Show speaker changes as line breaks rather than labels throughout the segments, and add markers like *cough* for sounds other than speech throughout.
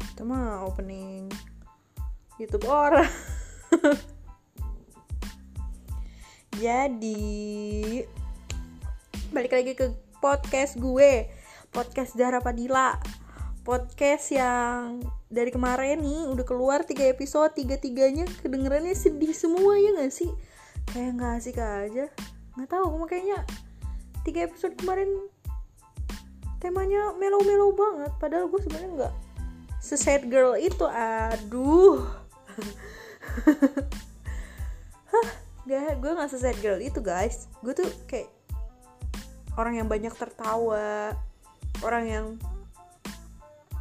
Itu mah opening YouTube orang. Jadi balik lagi ke podcast gue, podcast Zahra Padilla. Podcast yang dari kemarin nih udah keluar tiga episode, tiga-tiganya kedengerannya sedih semua ya gak sih? Kayak nggak asik aja. Nggak tahu, kayaknya tiga episode kemarin temanya melo-melo banget. Padahal gue sebenarnya nggak se-sad girl itu. Aduh. *laughs* Hah, gak, gue gak se-sad girl itu guys. Gue tuh kayak orang yang banyak tertawa, orang yang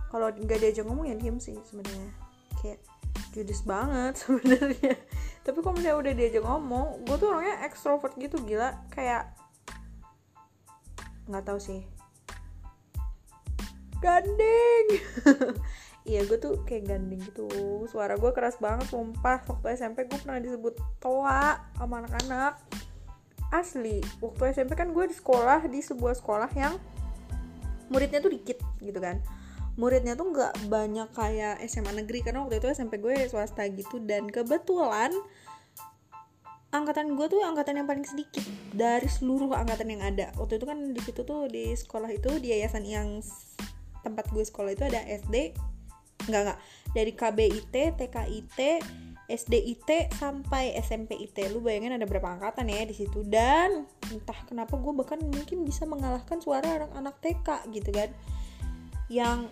kalau nggak diajak ngomong ya diem sih sebenarnya kayak judes banget *laughs* sebenarnya tapi kalau misalnya udah diajak ngomong gue tuh orangnya ekstrovert gitu gila. Kayak nggak tahu sih. Gandeng. *laughs* Iya gue tuh kayak gandeng gitu. Suara gue keras banget sumpah. Waktu SMP gue pernah disebut toa sama anak-anak. Asli waktu SMP kan gue di sekolah di sebuah sekolah yang muridnya tuh dikit gitu kan muridnya tuh nggak banyak kayak SMA negeri karena waktu itu SMP gue swasta gitu. Dan kebetulan angkatan gue tuh angkatan yang paling sedikit dari seluruh angkatan yang ada. Waktu itu kan di situ tuh di sekolah itu di yayasan yang tempat gue sekolah itu ada SD nggak nggak. Dari KBIT TKIT SDIT sampai SMPIT lu bayangin ada berapa angkatan ya di situ. Dan entah kenapa gue bahkan mungkin bisa mengalahkan suara anak-anak TK gitu kan. Yang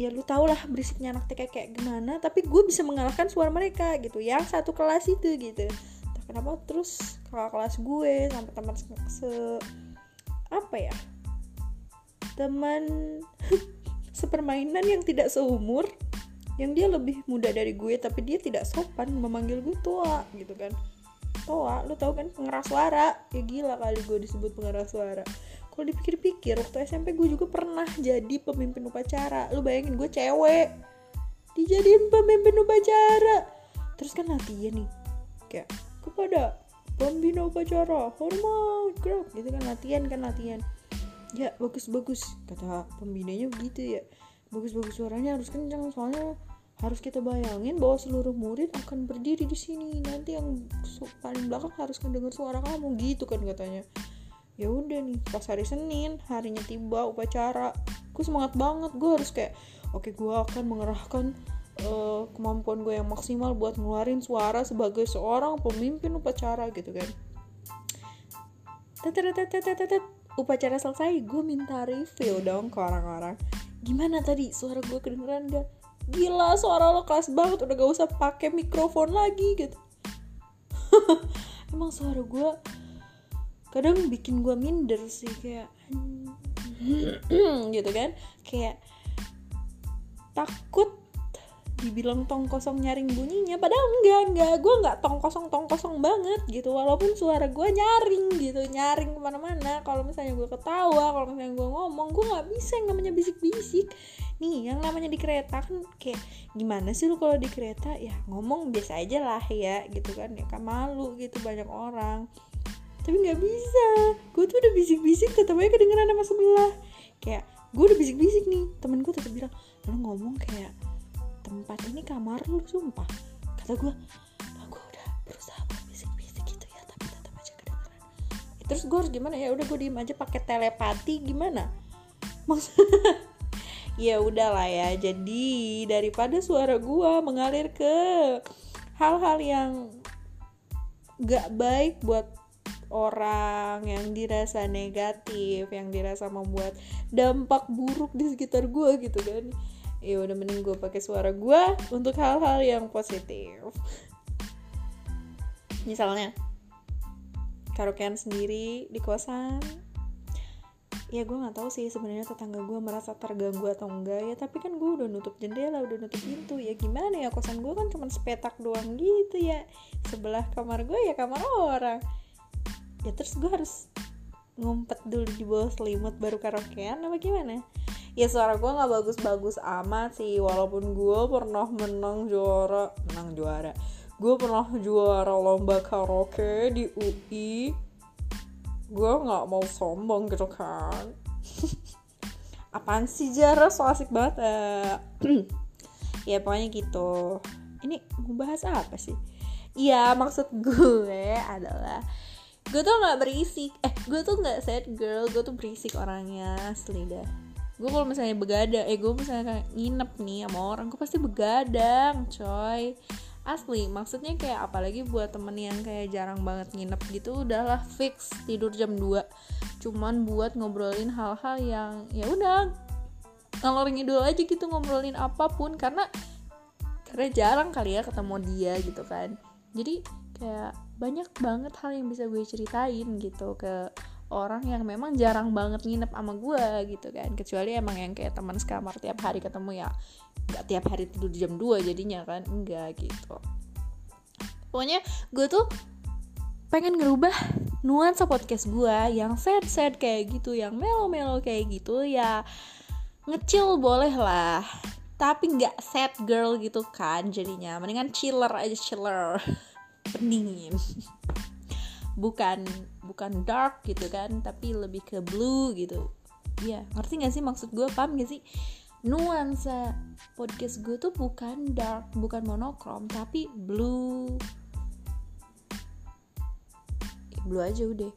ya lu tau lah berisiknya anak TK kayak gimana tapi gue bisa mengalahkan suara mereka gitu yang satu kelas itu gitu. Entah kenapa terus kakak kelas gue sampai teman se, se apa ya teman *laughs* sepermainan yang tidak seumur yang dia lebih muda dari gue tapi dia tidak sopan memanggil gue tua gitu kan. Tua lu tau kan pengeras suara? Ya gila kali gue disebut pengeras suara kalau dipikir-pikir waktu SMP gue juga pernah jadi pemimpin upacara. Lu bayangin gue cewek. Dijadiin pemimpin upacara. Terus kan latihan nih kayak kepada pembina upacara hormat gerak. Gitu kan latihan kan latihan. Ya bagus bagus kata pembinanya begitu ya. Bagus bagus suaranya harus kencang soalnya harus kita bayangin bahwa seluruh murid akan berdiri di sini. Nanti yang paling belakang harus mendengar suara kamu gitu kan katanya ya udah nih pas hari Senin harinya tiba upacara. Gue semangat banget gue harus kayak oke okay, gue akan mengerahkan uh, kemampuan gue yang maksimal buat ngeluarin suara sebagai seorang pemimpin upacara gitu kan. Upacara selesai gue minta review dong ke orang-orang. Gimana tadi? Suara gue kedengeran gak gila suara lo kelas banget udah gak usah pakai mikrofon lagi gitu. *laughs* Emang suara gue kadang bikin gue minder sih kayak *clears throat* gitu kan? Kayak takut dibilang tong kosong nyaring bunyinya padahal enggak enggak. Gue nggak tong kosong tong kosong banget gitu. Walaupun suara gue nyaring gitu nyaring ke mana-mana. Kalau misalnya gue ketawa kalau misalnya gue ngomong gue nggak bisa yang namanya bisik-bisik. Nih yang namanya di kereta kan kayak gimana sih lu kalau di kereta? Ya ngomong biasa aja lah ya gitu kan. Ya kan malu gitu banyak orang tapi nggak bisa. Gue tuh udah bisik-bisik tetap aja kedengeran sama sebelah. Kayak gue udah bisik-bisik nih. Temen gue tetap bilang lu ngomong kayak tempat ini kamar lu sumpah. Kata gue nah, gue udah berusaha buat bisik-bisik gitu ya tapi tetap aja kedengeran. Ya, terus gue harus gimana? Ya udah gue diem aja pakai telepati gimana? Maksudnya *laughs* ya udahlah ya jadi daripada suara gue mengalir ke hal-hal yang gak baik buat orang yang dirasa negatif yang dirasa membuat dampak buruk di sekitar gue gitu kan. Ya udah mending gue pakai suara gue untuk hal-hal yang positif. Misalnya karaokean sendiri di kosan. Ya gue nggak tahu sih sebenarnya tetangga gue merasa terganggu atau enggak ya tapi kan gue udah nutup jendela udah nutup pintu. Ya gimana ya kosan gue kan cuma sepetak doang gitu ya. Sebelah kamar gue ya kamar orang ya terus gue harus ngumpet dulu di bawah selimut baru karaokean apa gimana? Ya suara gue nggak bagus-bagus amat sih walaupun gue pernah menang juara menang juara. Gue pernah juara lomba karaoke di UI gue nggak mau sombong gitu kan. *laughs* Apaan sih Jara so asik banget eh. *clears throat* ya pokoknya gitu. Ini mau bahas apa sih? Iya maksud gue adalah gue tuh nggak berisik. Eh gue tuh nggak sad girl. Gue tuh berisik orangnya asli dah. Gue kalau misalnya begadang eh gue misalnya kayak nginep nih sama orang gue pasti begadang coy. Asli maksudnya kayak apalagi buat temen yang kayak jarang banget nginep gitu udahlah fix tidur jam 2 cuman buat ngobrolin hal-hal yang ya udah ngalor ngidul aja gitu ngobrolin apa pun. Karena karena jarang kali ya ketemu dia gitu kan. Jadi kayak banyak banget hal yang bisa gue ceritain gitu ke orang yang memang jarang banget nginep sama gue gitu kan. Kecuali emang yang kayak teman sekamar tiap hari ketemu ya nggak tiap hari tidur jam 2 jadinya kan enggak gitu. Pokoknya gue tuh pengen ngerubah nuansa podcast gue yang sad sad kayak gitu yang melo melo kayak gitu ya. Ngecil boleh lah tapi nggak sad girl gitu kan jadinya. Mendingan chiller aja chiller *laughs* pendingin *laughs* bukan bukan dark gitu kan tapi lebih ke blue gitu. Ya ngerti gak sih maksud gue paham gak sih? Nuansa podcast gue tuh bukan dark bukan monokrom tapi blue. Blue aja udah.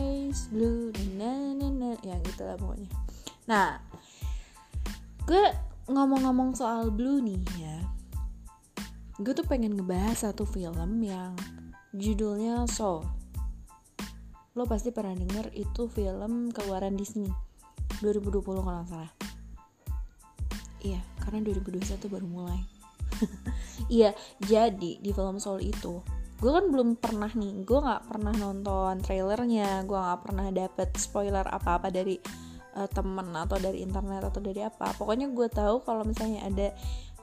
Ice blue na na na. Yang itulah pokoknya. Nah gue ngomong-ngomong soal blue nih ya gue tuh pengen ngebahas satu film yang judulnya Soul. Lo pasti pernah denger itu film keluaran Disney. 2020 kalau nggak salah. Iya karena 2021 baru mulai. *laughs* Iya jadi di film Soul itu gue kan belum pernah nih gue nggak pernah nonton trailernya gue nggak pernah dapet spoiler apa-apa dari uh, temen atau dari internet atau dari apa. Pokoknya gue tahu kalau misalnya ada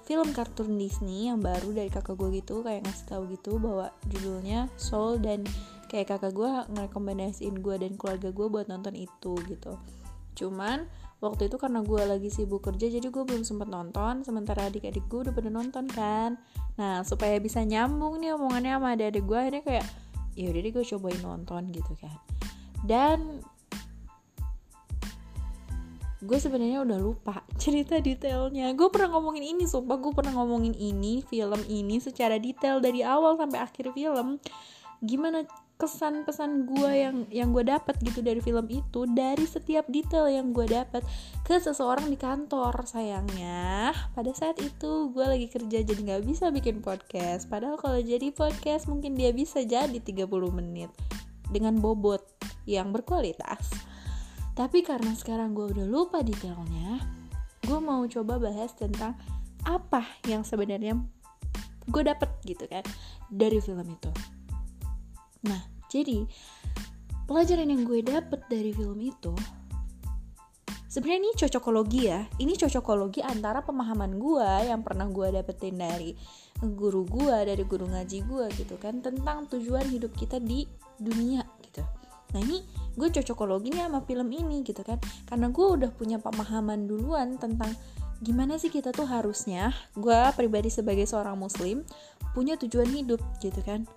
film kartun Disney yang baru dari kakak gue gitu kayak ngasih tahu gitu bahwa judulnya Soul dan kayak kakak gue ngerekomendasiin gue dan keluarga gue buat nonton itu gitu. Cuman waktu itu karena gue lagi sibuk kerja jadi gue belum sempet nonton sementara adik-adik gue udah pada nonton kan. Nah supaya bisa nyambung nih omongannya sama adik-adik gue ini kayak ya udah deh gue cobain nonton gitu kan. Dan gue sebenarnya udah lupa cerita detailnya. Gue pernah ngomongin ini sumpah. Gue pernah ngomongin ini film ini secara detail dari awal sampai akhir film. Gimana kesan pesan gue yang yang gue dapat gitu dari film itu dari setiap detail yang gue dapat ke seseorang di kantor sayangnya. Pada saat itu gue lagi kerja jadi nggak bisa bikin podcast. Padahal kalau jadi podcast mungkin dia bisa jadi 30 menit dengan bobot yang berkualitas tapi karena sekarang gue udah lupa detailnya, gue mau coba bahas tentang apa yang sebenarnya gue dapet gitu kan dari film itu. Nah, jadi pelajaran yang gue dapet dari film itu sebenarnya ini cocokologi ya ini cocokologi antara pemahaman gue yang pernah gue dapetin dari guru gue dari guru ngaji gue gitu kan tentang tujuan hidup kita di dunia nah ini gue cocokologi nih sama film ini gitu kan. Karena gue udah punya pemahaman duluan tentang gimana sih kita tuh harusnya gue pribadi sebagai seorang muslim punya tujuan hidup gitu kan.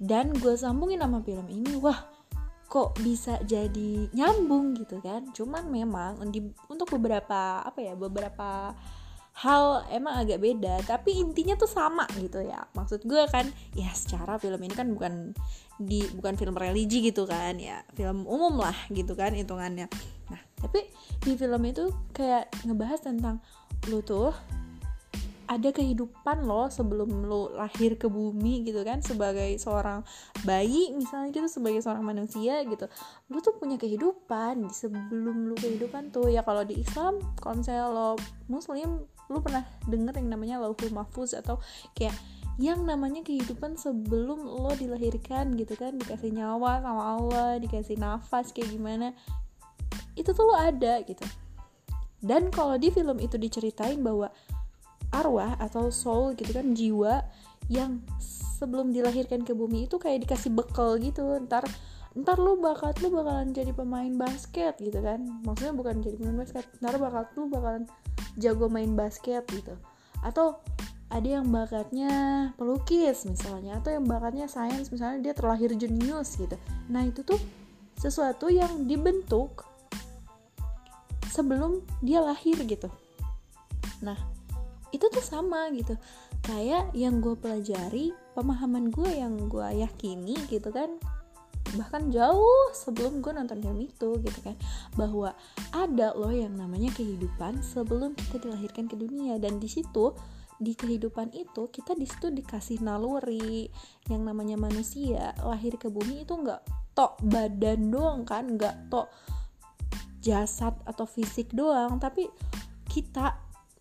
Dan gue sambungin sama film ini wah kok bisa jadi nyambung gitu kan. Cuman memang untuk beberapa apa ya beberapa hal emang agak beda tapi intinya tuh sama gitu ya. Maksud gue kan ya secara film ini kan bukan di bukan film religi gitu kan ya film umum lah gitu kan hitungannya. Nah tapi di film itu kayak ngebahas tentang lu tuh ada kehidupan lo sebelum lo lahir ke bumi gitu kan sebagai seorang bayi misalnya gitu sebagai seorang manusia gitu. Lo tuh punya kehidupan sebelum lo kehidupan tuh. Ya kalau di Islam kalau misalnya lo muslim lo pernah denger yang namanya lauhul mahfuz atau kayak yang namanya kehidupan sebelum lo dilahirkan gitu kan? Dikasih nyawa sama Allah dikasih nafas kayak gimana? Itu tuh lo ada gitu. Dan kalau di film itu diceritain bahwa arwah atau soul gitu kan jiwa yang sebelum dilahirkan ke bumi itu kayak dikasih bekal gitu. Ntar ntar lu bakat lu bakalan jadi pemain basket gitu kan. Maksudnya bukan jadi pemain basket ntar bakat lu bakalan jago main basket gitu. Atau ada yang bakatnya pelukis misalnya atau yang bakatnya sains misalnya dia terlahir jenius gitu. Nah itu tuh sesuatu yang dibentuk sebelum dia lahir gitu. Nah itu tuh sama gitu. Kayak yang gue pelajari pemahaman gue yang gue yakini gitu kan bahkan jauh sebelum gue nonton film itu gitu kan. Bahwa ada loh yang namanya kehidupan sebelum kita dilahirkan ke dunia. Dan di situ di kehidupan itu kita di situ dikasih naluri yang namanya manusia. Lahir ke bumi itu nggak tok badan doang kan nggak tok jasad atau fisik doang. Tapi kita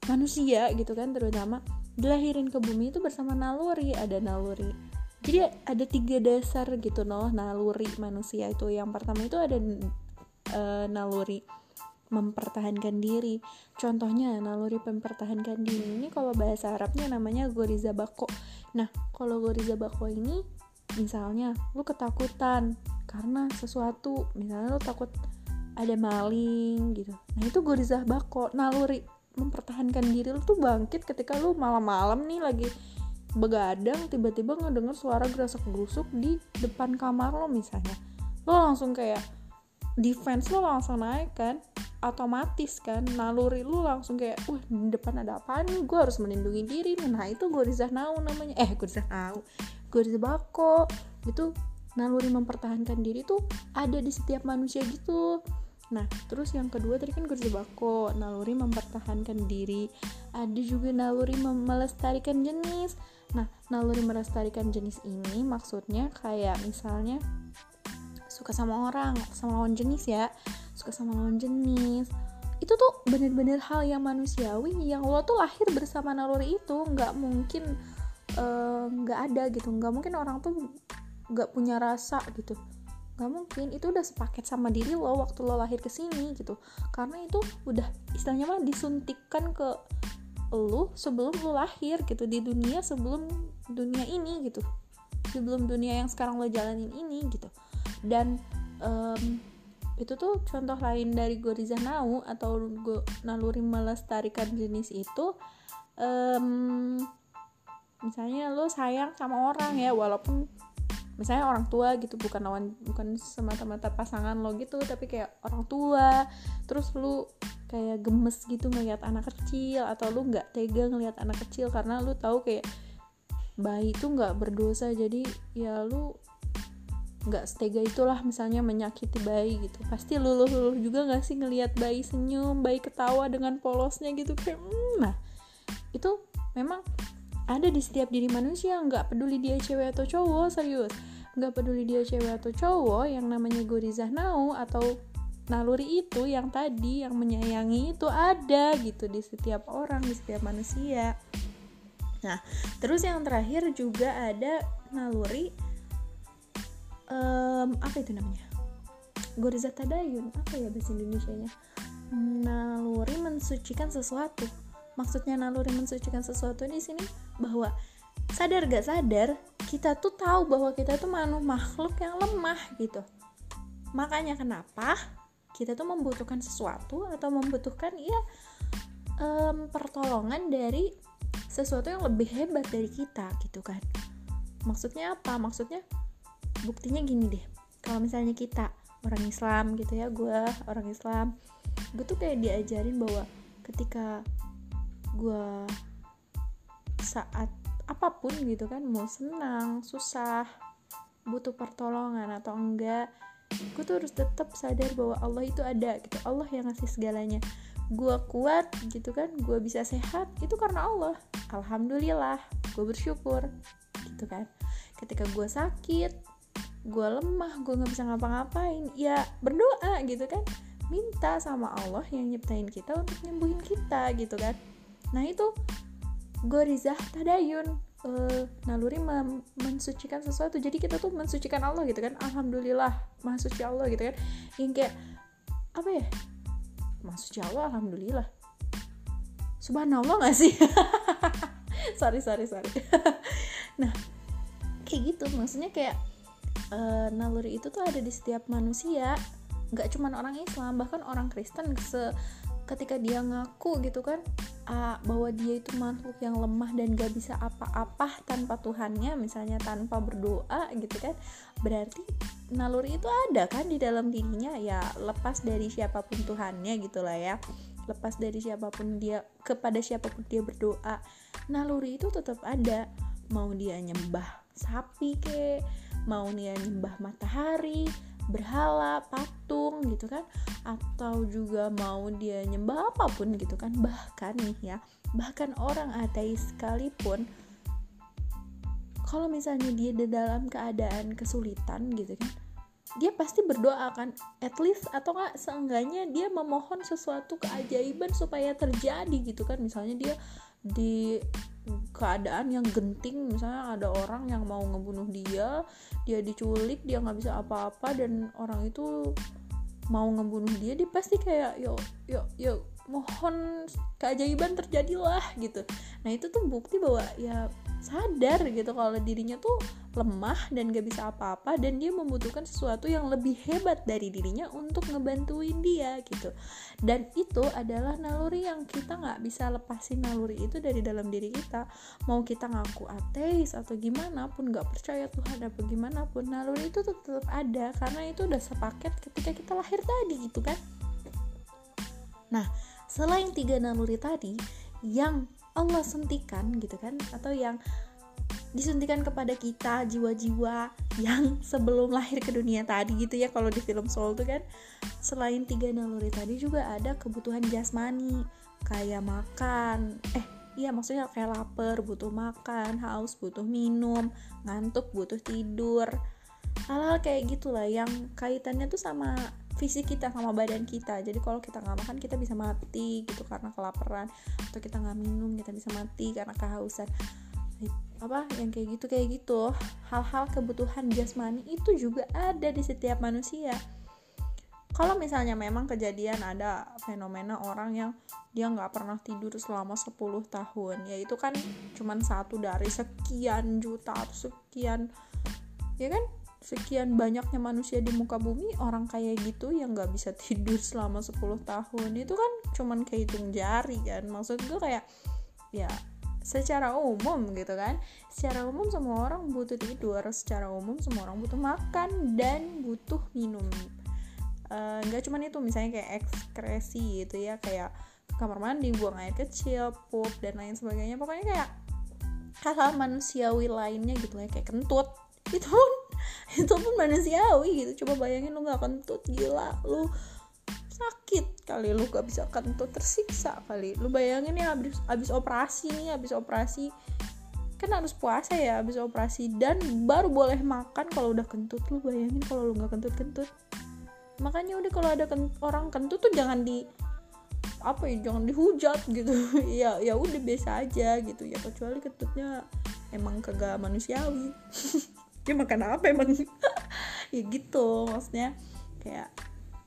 manusia gitu kan terutama dilahirin ke bumi itu bersama naluri. Ada naluri jadi ada tiga dasar gitu loh naluri manusia itu. Yang pertama itu ada uh, naluri mempertahankan diri. Contohnya naluri mempertahankan diri ini kalau bahasa Arabnya namanya goriza bako. Nah kalau goriza bako ini misalnya lu ketakutan karena sesuatu. Misalnya lu takut ada maling gitu. Nah itu goriza bako naluri mempertahankan diri lu tuh bangkit ketika lu malam-malam nih lagi begadang tiba-tiba ngedenger suara gerasak gerusuk di depan kamar lo misalnya. Lo langsung kayak defense lo langsung naik kan otomatis kan naluri lo langsung kayak wah di depan ada apa nih? Gue harus melindungi diri nah itu gue nau namanya. Eh gue nau. Gue bako. Itu naluri mempertahankan diri tuh ada di setiap manusia gitu. Nah, terus yang kedua tadi kan gue bako, naluri mempertahankan diri. Ada juga naluri melestarikan jenis. Nah, naluri melestarikan jenis ini maksudnya kayak misalnya suka sama orang, sama lawan jenis ya, suka sama lawan jenis. Itu tuh bener-bener hal yang manusiawi yang lo tuh lahir bersama naluri itu, nggak mungkin eh, nggak uh, ada gitu, nggak mungkin orang tuh nggak punya rasa gitu. Nggak mungkin. Itu udah sepaket sama diri lo waktu lo lahir ke sini gitu. Karena itu udah istilahnya mah disuntikkan ke lu sebelum lu lahir gitu di dunia sebelum dunia ini gitu. Sebelum dunia yang sekarang lo jalanin ini gitu. Dan um, itu tuh contoh lain dari Goriza Nau atau go, naluri melestarikan jenis itu um, misalnya lo sayang sama orang ya walaupun misalnya orang tua gitu bukan lawan bukan semata-mata pasangan lo gitu tapi kayak orang tua terus lu kayak gemes gitu ngeliat anak kecil atau lu nggak tega ngeliat anak kecil karena lu tahu kayak bayi itu nggak berdosa jadi ya lu nggak setega itulah misalnya menyakiti bayi gitu. Pasti luluh luluh juga nggak sih ngelihat bayi senyum bayi ketawa dengan polosnya gitu kayak mm, nah itu memang ada di setiap diri manusia nggak peduli dia cewek atau cowok serius. Nggak peduli dia cewek atau cowok yang namanya gorizah nau atau naluri itu yang tadi yang menyayangi itu ada gitu di setiap orang di setiap manusia. Nah terus yang terakhir juga ada naluri um, apa itu namanya? Goriza tadayun apa ya bahasa Indonesia nya naluri mensucikan sesuatu. Maksudnya naluri mensucikan sesuatu di sini bahwa sadar gak sadar kita tuh tahu bahwa kita tuh makhluk yang lemah gitu. Makanya kenapa kita tuh membutuhkan sesuatu atau membutuhkan ya um, pertolongan dari sesuatu yang lebih hebat dari kita gitu kan. Maksudnya apa? Maksudnya buktinya gini deh. Kalau misalnya kita orang Islam gitu ya gue orang Islam gue tuh kayak diajarin bahwa ketika gue saat apa pun gitu kan mau senang susah butuh pertolongan atau enggak gue tuh harus tetap sadar bahwa Allah itu ada gitu. Allah yang ngasih segalanya. Gue kuat gitu kan gue bisa sehat itu karena Allah. Alhamdulillah gue bersyukur gitu kan. Ketika gue sakit gue lemah gue nggak bisa ngapa-ngapain ya berdoa gitu kan. Minta sama Allah yang nyiptain kita untuk nyembuhin kita gitu kan. Nah itu gorizah tadayun uh, naluri mensucikan sesuatu. Jadi kita tuh mensucikan Allah gitu kan. Alhamdulillah maha Allah gitu kan. Yang kayak apa ya? Maha Allah alhamdulillah. Subhanallah gak sih? *laughs* Sorry sorry sorry. *laughs* Nah kayak gitu. Maksudnya kayak uh, naluri itu tuh ada di setiap manusia. Nggak cuman orang Islam bahkan orang Kristen se ketika dia ngaku gitu kan uh, bahwa dia itu makhluk yang lemah dan gak bisa apa-apa tanpa Tuhannya misalnya tanpa berdoa gitu kan berarti naluri itu ada kan di dalam dirinya? Ya lepas dari siapa pun Tuhannya gitulah ya. Lepas dari siapa pun dia kepada siapa pun dia berdoa naluri itu tetap ada. Mau dia nyembah sapi ke mau dia nyembah matahari berhala, patung gitu kan atau juga mau dia nyembah apa pun gitu kan bahkan nih ya bahkan orang ateis sekalipun kalau misalnya dia di dalam keadaan kesulitan gitu kan dia pasti berdoa kan at least atau enggak seenggaknya dia memohon sesuatu keajaiban supaya terjadi gitu kan misalnya dia di keadaan yang genting. Misalnya ada orang yang mau ngebunuh dia dia diculik dia nggak bisa apa-apa dan orang itu mau ngebunuh dia dia pasti kayak yuk yuk yuk mohon keajaiban terjadilah gitu. Nah itu tuh bukti bahwa ya sadar gitu kalau dirinya tuh lemah dan gak bisa apa-apa dan dia membutuhkan sesuatu yang lebih hebat dari dirinya untuk ngebantuin dia gitu. Dan itu adalah naluri yang kita nggak bisa lepasin. Naluri itu dari dalam diri kita. Mau kita ngaku ateis atau gimana pun nggak percaya Tuhan apa gimana pun naluri itu tetap ada karena itu udah sepaket ketika kita lahir tadi gitu kan. Nah selain tiga naluri tadi yang Allah suntikan gitu kan atau yang disuntikan kepada kita jiwa-jiwa yang *laughs* sebelum lahir ke dunia tadi gitu ya kalau di film Soul tuh kan. Selain tiga naluri tadi juga ada kebutuhan jasmani kayak makan eh iya maksudnya kayak lapar butuh makan haus butuh minum ngantuk butuh tidur. Hal-hal kayak gitulah yang kaitannya tuh sama fisik kita sama badan kita. Jadi kalau kita nggak makan kita bisa mati gitu karena kelaparan. Atau kita nggak minum kita bisa mati karena kehausan. Apa yang kayak gitu kayak gitu. Hal-hal kebutuhan jasmani itu juga ada di setiap manusia. Kalau misalnya memang kejadian ada fenomena orang yang dia nggak pernah tidur selama 10 tahun. Ya itu kan cuman satu dari sekian juta atau sekian ya kan sekian banyaknya manusia di muka bumi orang kayak gitu yang nggak bisa *laughs* tidur selama 10 tahun. Itu kan cuman kehitung jari kan. Maksud gue kayak ya secara umum gitu kan. Secara umum semua orang butuh tidur secara umum semua orang butuh makan dan butuh minum. Eh, nggak uh, cuman itu misalnya kayak ekskresi gitu ya kayak kamar mandi buang air kecil pup dan lain sebagainya. Pokoknya kayak hal-hal manusiawi lainnya gitu ya kayak kentut. *laughs* Itu *laughs* itu pun manusiawi gitu. Coba bayangin lu nggak kentut gila. Lu sakit kali lu gak bisa kentut tersiksa kali. Lu bayangin ya habis habis operasi nih habis operasi. Kan harus puasa ya habis operasi. Dan baru boleh makan kalau udah kentut. Lu bayangin kalau lu nggak kentut kentut makanya udah kalau ada kent orang kentut tuh jangan di apa ya jangan dihujat gitu. *laughs* Ya ya udah biasa aja gitu. Ya kecuali kentutnya emang kagak manusiawi *laughs* dia makan apa emang? *laughs* Ya gitu maksudnya kayak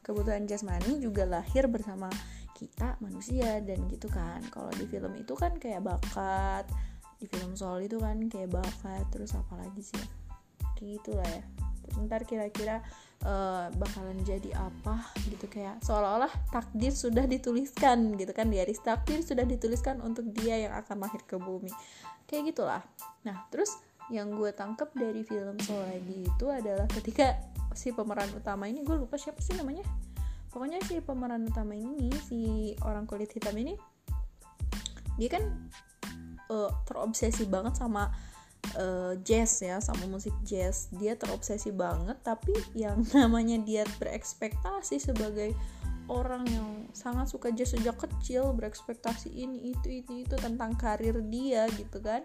kebutuhan jasmani juga lahir bersama kita manusia dan gitu kan. Kalau di film itu kan kayak bakat di film soal itu kan kayak bakat terus apa lagi sih? Kayak gitulah ya. Terus ntar kira-kira uh, bakalan jadi apa gitu kayak seolah-olah takdir sudah dituliskan gitu kan di takdir sudah dituliskan untuk dia yang akan lahir ke bumi. Kayak gitulah. Nah terus yang gue tangkep dari film Soul lagi itu adalah ketika si pemeran utama ini gue lupa siapa sih namanya. Pokoknya si pemeran utama ini si orang kulit hitam ini dia kan uh, terobsesi banget sama uh, jazz ya sama musik jazz. Dia terobsesi banget tapi yang *laughs* namanya dia berekspektasi sebagai orang yang sangat suka jazz sejak kecil berekspektasi ini itu itu itu tentang karir dia gitu kan.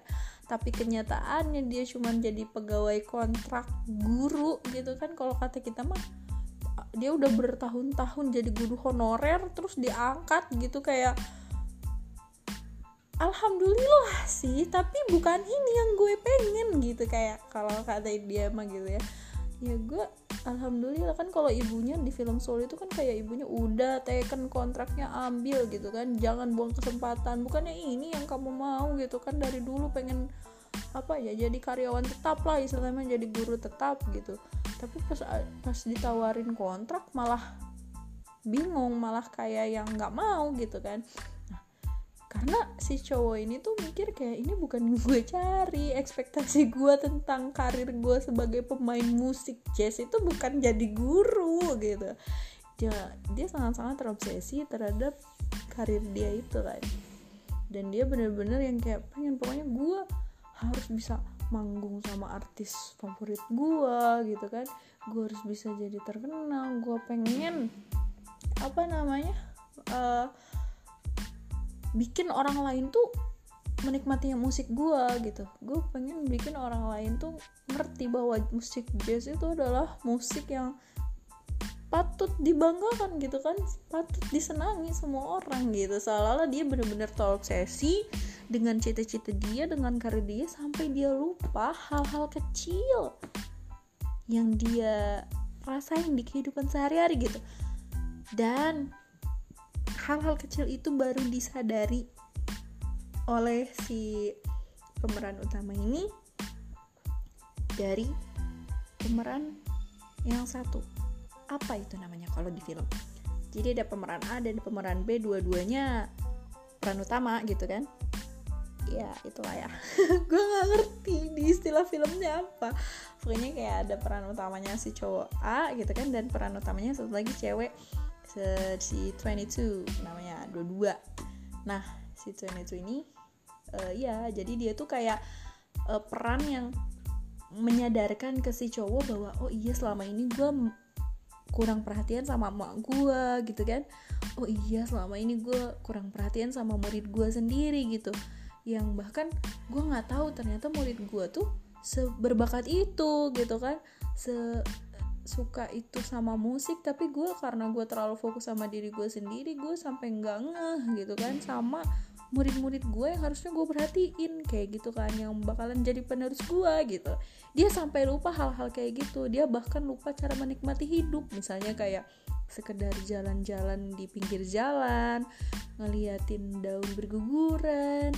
Tapi kenyataannya dia cuma jadi pegawai kontrak guru gitu kan. Kalau kata kita mah dia udah bertahun-tahun jadi guru honorer terus diangkat gitu kayak alhamdulillah sih tapi bukan ini yang gue pengen gitu kayak kalau kata dia mah gitu ya ya gue alhamdulillah kan kalau ibunya di film Soul itu kan kayak ibunya udah teken kontraknya ambil gitu kan. Jangan buang kesempatan. Bukannya ini yang kamu mau gitu kan. Dari dulu pengen apa ya jadi karyawan tetap lah istilahnya jadi guru tetap gitu. Tapi pas pas ditawarin kontrak malah bingung malah kayak yang nggak mau gitu kan karena si cowok ini tuh mikir kayak ini bukan gue cari ekspektasi gue tentang karir gue sebagai pemain musik jazz itu bukan jadi guru gitu. Dia dia sangat-sangat terobsesi terhadap karir dia itu kan. Dan dia bener-bener yang kayak pengen pokoknya gue harus bisa manggung sama artis favorit gue gitu kan. Gue harus bisa jadi terkenal gue pengen apa namanya uh, bikin orang lain tuh menikmati musik gue gitu. Gue pengen bikin orang lain tuh ngerti bahwa musik jazz itu adalah musik yang patut dibanggakan gitu kan. Patut disenangi semua orang gitu. Seolah-olah dia bener-bener terobsesi dengan cita-cita dia dengan karir dia sampai dia lupa hal-hal kecil yang dia rasain di kehidupan sehari-hari gitu. Dan hal-hal kecil itu baru disadari oleh si pemeran utama ini dari pemeran yang satu. Apa itu namanya kalau di film? Jadi ada pemeran A dan pemeran B dua-duanya peran utama gitu kan? Ya itulah ya. *laughs* Gue nggak ngerti di istilah filmnya apa. Pokoknya kayak ada peran utamanya si cowok A gitu kan dan peran utamanya satu lagi cewek si 22 namanya dua-dua nah si 22 ini uh, ya jadi dia tuh kayak uh, peran yang menyadarkan ke si cowok bahwa oh iya selama ini gue kurang perhatian sama emak gue gitu kan. Oh iya selama ini gue kurang perhatian sama murid gue sendiri gitu. Yang bahkan gue nggak tahu ternyata murid gue tuh seberbakat itu gitu kan. Se suka itu sama musik tapi gue karena gue terlalu fokus sama diri gue sendiri gue sampai nggak ngeh gitu kan sama murid-murid gue yang harusnya gue perhatiin kayak gitu kan yang bakalan jadi penerus gue gitu. Dia sampai lupa hal-hal kayak gitu dia bahkan lupa cara menikmati hidup. Misalnya kayak sekedar jalan-jalan di pinggir jalan ngeliatin daun berguguran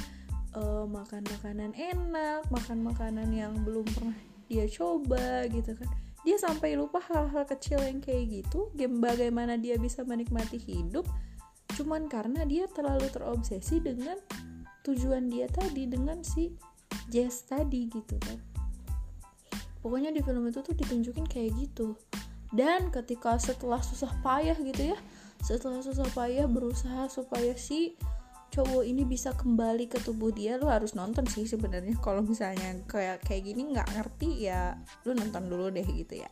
uh, makan makanan enak makan makanan yang belum pernah dia coba gitu kan dia sampai lupa hal-hal kecil yang kayak gitu game bagaimana dia bisa menikmati hidup cuman karena dia terlalu terobsesi dengan tujuan dia tadi dengan si Jess tadi gitu kan. Pokoknya di film itu tuh ditunjukin kayak gitu. Dan ketika setelah susah payah gitu ya setelah susah payah berusaha supaya si cowok ini bisa kembali ke tubuh dia lu harus nonton sih sebenarnya. Kalau misalnya kayak kayak gini nggak ngerti ya lu nonton dulu deh gitu ya.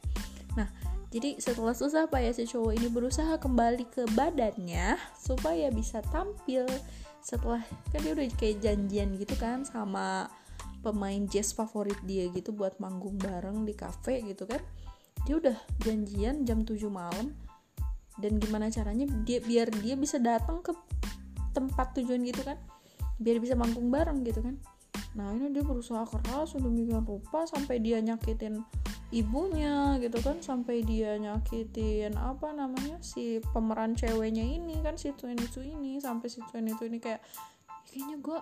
Nah jadi setelah susah payah si cowok ini berusaha kembali ke badannya supaya bisa tampil. Setelah kan dia udah kayak janjian gitu kan sama pemain jazz favorit dia gitu buat manggung bareng di cafe gitu kan. Dia udah janjian jam 7 malam. Dan gimana caranya dia biar dia bisa datang ke tempat tujuan gitu kan. Biar bisa manggung bareng gitu kan. Nah ini dia berusaha keras sedemikian rupa sampai dia nyakitin ibunya gitu kan. Sampai dia nyakitin apa namanya si pemeran ceweknya ini kan si Tuan itu ini sampai si Tuan itu ini kayak kayaknya gue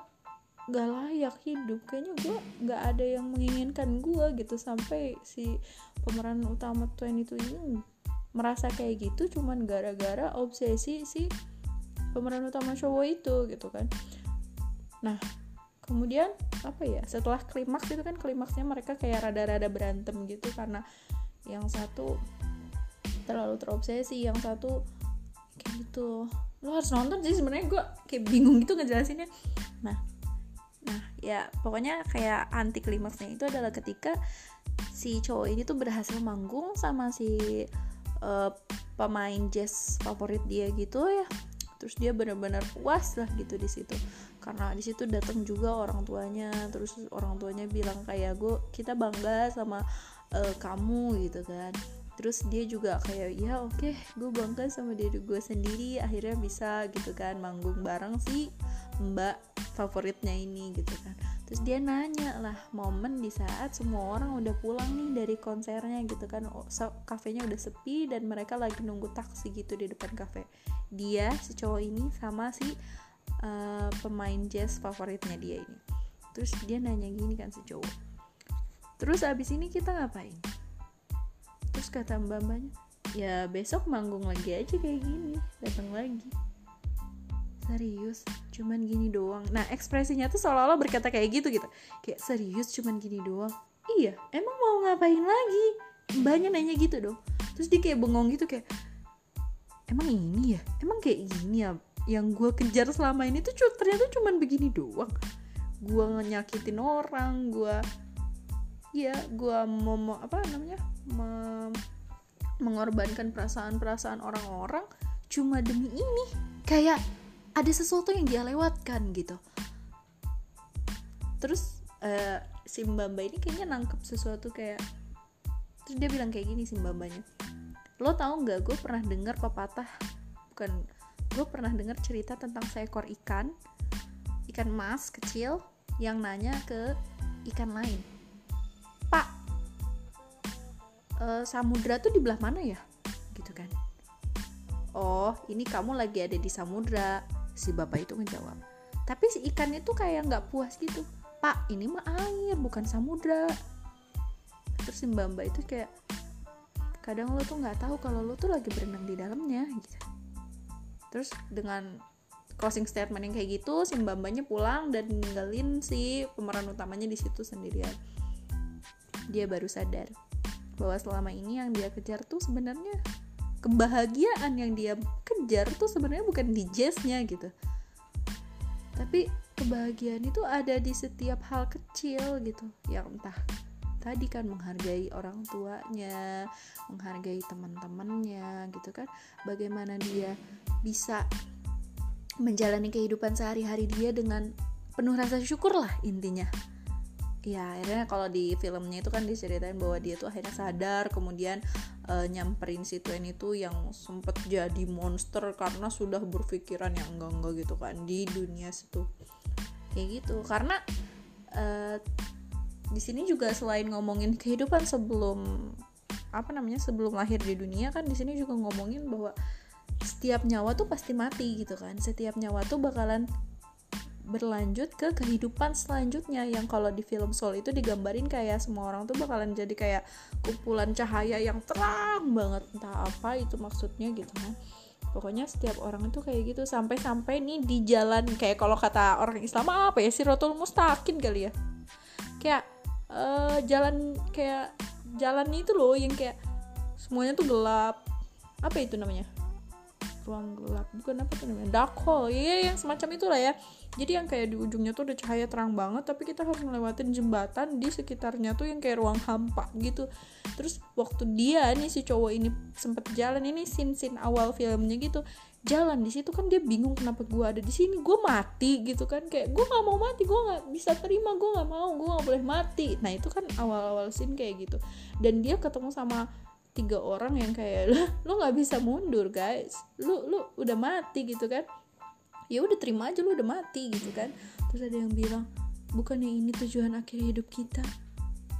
gak layak hidup kayaknya gue gak ada yang menginginkan gue gitu. Sampai si pemeran utama Tuan itu ini merasa kayak gitu cuman gara-gara obsesi si pemeran utama cowok itu gitu kan. Nah kemudian apa ya setelah klimaks itu kan klimaksnya mereka kayak rada-rada berantem gitu karena yang satu terlalu terobsesi yang satu kayak gitu. Lo harus nonton sih sebenarnya gue kayak bingung gitu ngejelasinnya. Nah nah ya pokoknya kayak anti klimaksnya itu adalah ketika si cowok ini tuh berhasil manggung sama si uh, pemain jazz favorit dia gitu ya terus dia benar-benar puas lah gitu di situ. Karena di situ datang juga orang tuanya terus orang tuanya bilang kayak gue kita bangga sama uh, kamu gitu kan. Terus dia juga kayak ya oke okay, gue bangga sama diri gue sendiri akhirnya bisa gitu kan. Manggung bareng si mbak favoritnya ini gitu kan terus dia nanya lah momen di saat semua orang udah pulang nih dari konsernya gitu kan. Oh, kafenya udah sepi dan mereka lagi nunggu taksi gitu di depan kafe. Dia si cowok ini sama si uh, pemain jazz favoritnya dia ini. Terus dia nanya gini kan si cowok. Terus abis ini kita ngapain? Terus kata mbak mbaknya ya besok manggung lagi aja kayak gini datang lagi serius? Cuman gini doang. Nah ekspresinya tuh seolah-olah berkata kayak gitu gitu. Kayak serius cuman gini doang? Iya. Emang mau ngapain lagi? Banyak nanya gitu dong. Terus dia kayak bengong gitu kayak emang ini ya? Emang kayak gini ya? Yang gue kejar selama ini tuh ternyata cuman begini doang. Gue nyakitin orang gue ya gue mau apa namanya mengorbankan perasaan-perasaan orang-orang cuma demi ini. Kayak ada sesuatu yang dia lewatkan gitu. Terus uh, si mbak ini kayaknya nangkep sesuatu kayak terus dia bilang kayak gini si mbak lo tau nggak gue pernah dengar pepatah bukan gue pernah dengar cerita tentang seekor ikan ikan mas kecil yang nanya ke ikan lain. Pak uh, samudra tuh di belah mana ya? Gitu kan. Oh ini kamu lagi ada di samudra si bapak itu menjawab tapi si ikan itu kayak nggak puas gitu. Pak ini mah air bukan samudra. Terus si mbak mbak itu kayak kadang lo tuh nggak tahu kalau lo tuh lagi berenang di dalamnya gitu. Terus dengan closing statement yang kayak gitu si mbak mbaknya pulang dan ninggalin si pemeran utamanya di situ sendirian. Dia baru sadar bahwa selama ini yang dia kejar tuh sebenarnya kebahagiaan yang dia kejar tuh sebenarnya bukan di jazznya gitu. Tapi kebahagiaan itu ada di setiap hal kecil gitu. Yang entah tadi kan menghargai orang tuanya menghargai teman-temannya gitu kan. Bagaimana dia bisa menjalani kehidupan sehari-hari dia dengan penuh rasa syukur lah intinya ya akhirnya kalau di filmnya itu kan diceritain bahwa dia tuh akhirnya sadar kemudian uh, nyamperin si Twain itu yang sempet jadi monster karena sudah berpikiran yang enggak enggak gitu kan di dunia situ. Kayak gitu karena uh, di sini juga selain ngomongin kehidupan sebelum apa namanya sebelum lahir di dunia kan di sini juga ngomongin bahwa setiap nyawa tuh pasti mati gitu kan. Setiap nyawa tuh bakalan berlanjut ke kehidupan selanjutnya yang kalau di film Soul itu digambarin kayak semua orang tuh bakalan jadi kayak kumpulan cahaya yang terang banget entah apa itu maksudnya gitu kan. Pokoknya setiap orang itu kayak gitu sampai-sampai nih di jalan kayak kalau kata orang Islam apa ya rotul mustaqim kali ya? Kayak uh, jalan kayak jalan itu loh yang kayak semuanya tuh gelap. Apa itu namanya? Ruang gelap bukan apa tuh namanya? Dark hole. Ya yang semacam itulah ya jadi yang kayak di ujungnya tuh ada cahaya terang banget tapi kita harus ngelewatin jembatan di sekitarnya tuh yang kayak ruang hampa gitu. Terus waktu dia nih si cowok ini sempet jalan ini scene scene awal filmnya gitu jalan di situ kan dia bingung kenapa gue ada di sini gue mati gitu kan. Kayak gue nggak mau mati gue nggak bisa terima gue nggak mau gue nggak boleh mati. Nah itu kan awal awal scene kayak gitu. Dan dia ketemu sama tiga orang yang kayak lo nggak bisa mundur guys. Lu lu udah mati gitu kan ya udah terima aja lu udah mati gitu kan. Terus ada yang bilang bukannya ini tujuan akhir hidup kita?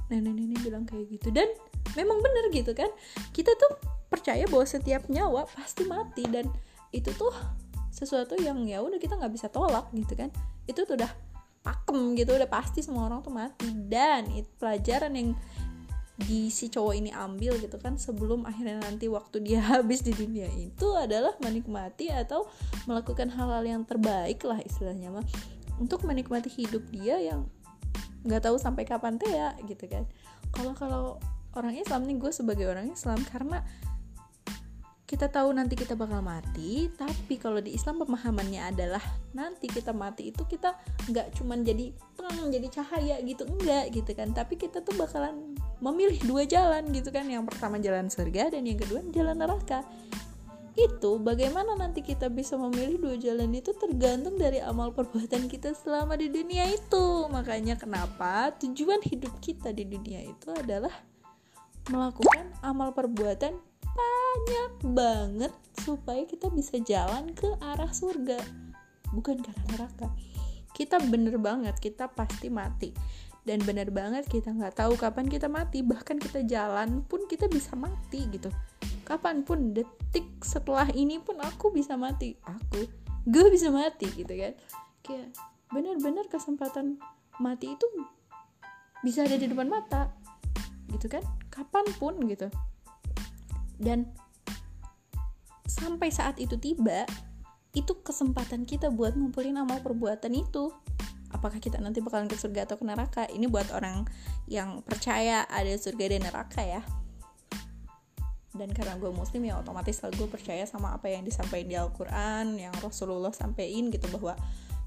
Nenek-nenek bilang kayak gitu. Dan memang bener gitu kan. Kita tuh percaya bahwa setiap nyawa pasti mati dan itu tuh sesuatu yang ya udah kita nggak bisa tolak gitu kan. Itu tuh udah pakem gitu udah pasti semua orang tuh mati. Dan itu pelajaran yang di si cowok ini ambil gitu kan sebelum akhirnya nanti waktu dia *laughs* habis di dunia itu adalah menikmati atau melakukan hal-hal yang terbaik lah istilahnya mah. Untuk menikmati hidup dia yang nggak tahu sampai kapan teh ya gitu kan. Kalau kalau orang Islam nih gue sebagai orang Islam karena kita tahu nanti kita bakal mati tapi kalau di Islam pemahamannya adalah nanti kita mati itu kita nggak cuman jadi teng jadi cahaya gitu enggak gitu kan. Tapi kita tuh bakalan memilih dua jalan gitu kan. Yang pertama jalan surga dan yang kedua jalan neraka. Itu bagaimana nanti kita bisa memilih dua jalan itu tergantung dari amal perbuatan kita selama di dunia itu. Makanya kenapa tujuan hidup kita di dunia itu adalah melakukan amal perbuatan banyak banget supaya kita bisa jalan ke arah surga. Bukan ke arah neraka. Kita bener banget kita pasti mati. Dan bener banget kita nggak tahu kapan kita mati. Bahkan kita jalan pun kita bisa mati gitu. Kapan pun detik setelah ini pun aku bisa mati. Aku gue bisa mati gitu kan. Kayak bener-bener kesempatan mati itu bisa ada di depan mata. Gitu kan? Kapan pun gitu. Dan sampai saat itu tiba itu kesempatan kita buat ngumpulin amal perbuatan itu. Apakah kita nanti bakalan ke surga atau ke neraka? Ini buat orang yang percaya ada surga dan neraka ya. Dan karena gue muslim ya otomatis gue percaya sama apa yang disampaikan di Al-Quran yang Rasulullah sampaikan gitu bahwa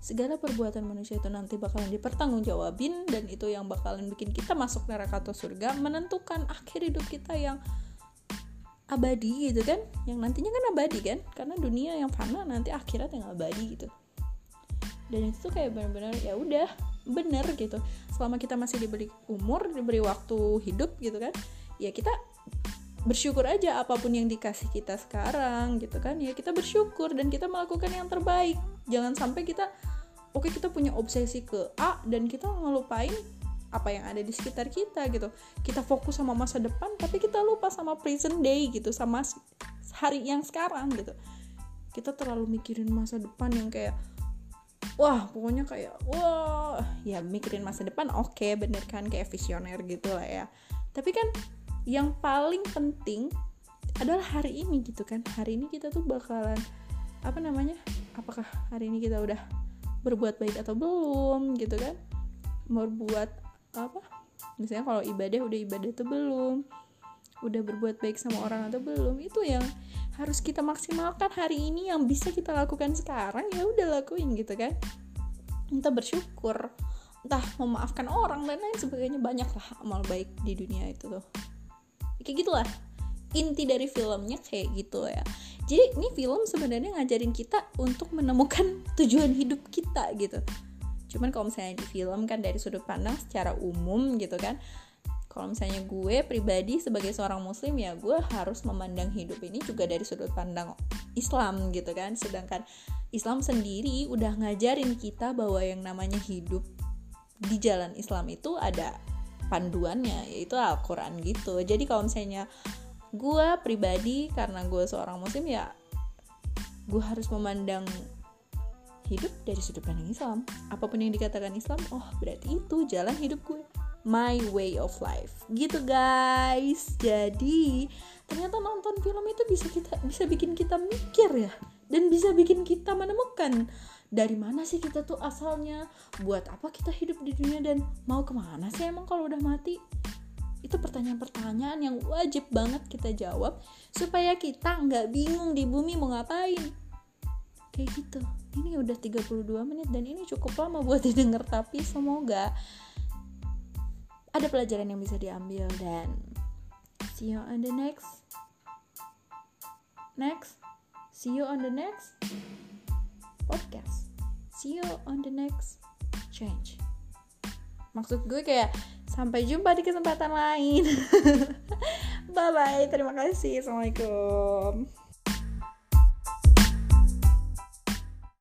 segala perbuatan manusia itu nanti bakalan dipertanggungjawabin dan itu yang bakalan bikin kita masuk neraka atau surga menentukan akhir hidup kita yang abadi gitu kan? Yang nantinya kan abadi kan? Karena dunia yang fana nanti akhirat yang abadi gitu. Dan itu tuh kayak benar-benar ya udah bener gitu. Selama kita masih diberi umur diberi waktu hidup gitu kan ya kita bersyukur aja apa pun yang dikasih kita sekarang gitu kan. Ya kita bersyukur dan kita melakukan yang terbaik. Jangan sampai kita oke okay, kita punya obsesi ke A dan kita ngelupain apa yang ada di sekitar kita gitu. Kita fokus sama masa depan tapi kita lupa sama present day gitu sama hari yang sekarang gitu. Kita terlalu mikirin masa depan yang kayak wah pokoknya kayak wah ya mikirin masa depan oke okay, bener kan kayak visioner gitu lah ya. Tapi kan yang paling penting adalah hari ini gitu kan. Hari ini kita tuh bakalan apa namanya apakah hari ini kita udah berbuat baik atau belum gitu kan? Berbuat apa? Misalnya kalau ibadah udah ibadah atau belum. Udah berbuat baik sama orang atau belum itu yang harus kita maksimalkan hari ini yang bisa kita lakukan sekarang ya udah lakuin gitu kan. Kita bersyukur entah memaafkan orang dan lain sebagainya. Banyak lah amal baik di dunia itu tuh. Kayak gitulah. Inti dari filmnya kayak gitu ya. Jadi ini film sebenarnya ngajarin kita untuk menemukan *laughs* tujuan hidup kita gitu cuman kalau misalnya di film kan dari sudut pandang secara umum gitu kan. Kalau misalnya gue pribadi sebagai seorang muslim ya gue harus memandang hidup ini juga dari sudut pandang Islam gitu kan. Sedangkan Islam sendiri udah ngajarin kita bahwa yang namanya hidup di jalan Islam itu ada panduannya yaitu Al-Quran gitu. Jadi kalau misalnya gue pribadi karena gue seorang muslim ya gue harus memandang hidup dari sudut pandang Islam. Apa pun yang dikatakan Islam, oh berarti itu jalan hidup gue. My way of life. Gitu guys. Jadi, ternyata nonton film itu bisa kita bisa bikin kita mikir ya dan bisa bikin kita menemukan dari mana sih kita tuh asalnya, buat apa kita hidup di dunia dan mau ke mana sih emang kalau udah mati? Itu pertanyaan-pertanyaan yang wajib banget kita jawab supaya kita nggak bingung di bumi mau ngapain. Kayak gitu ini udah 32 menit dan ini cukup lama buat *laughs* didengar tapi semoga ada pelajaran yang bisa diambil dan see you on the next. Next. See you on the next podcast. See you on the next change. Maksud gue kayak sampai jumpa di kesempatan lain. *laughs* Bye bye terima kasih. Assalamualaikum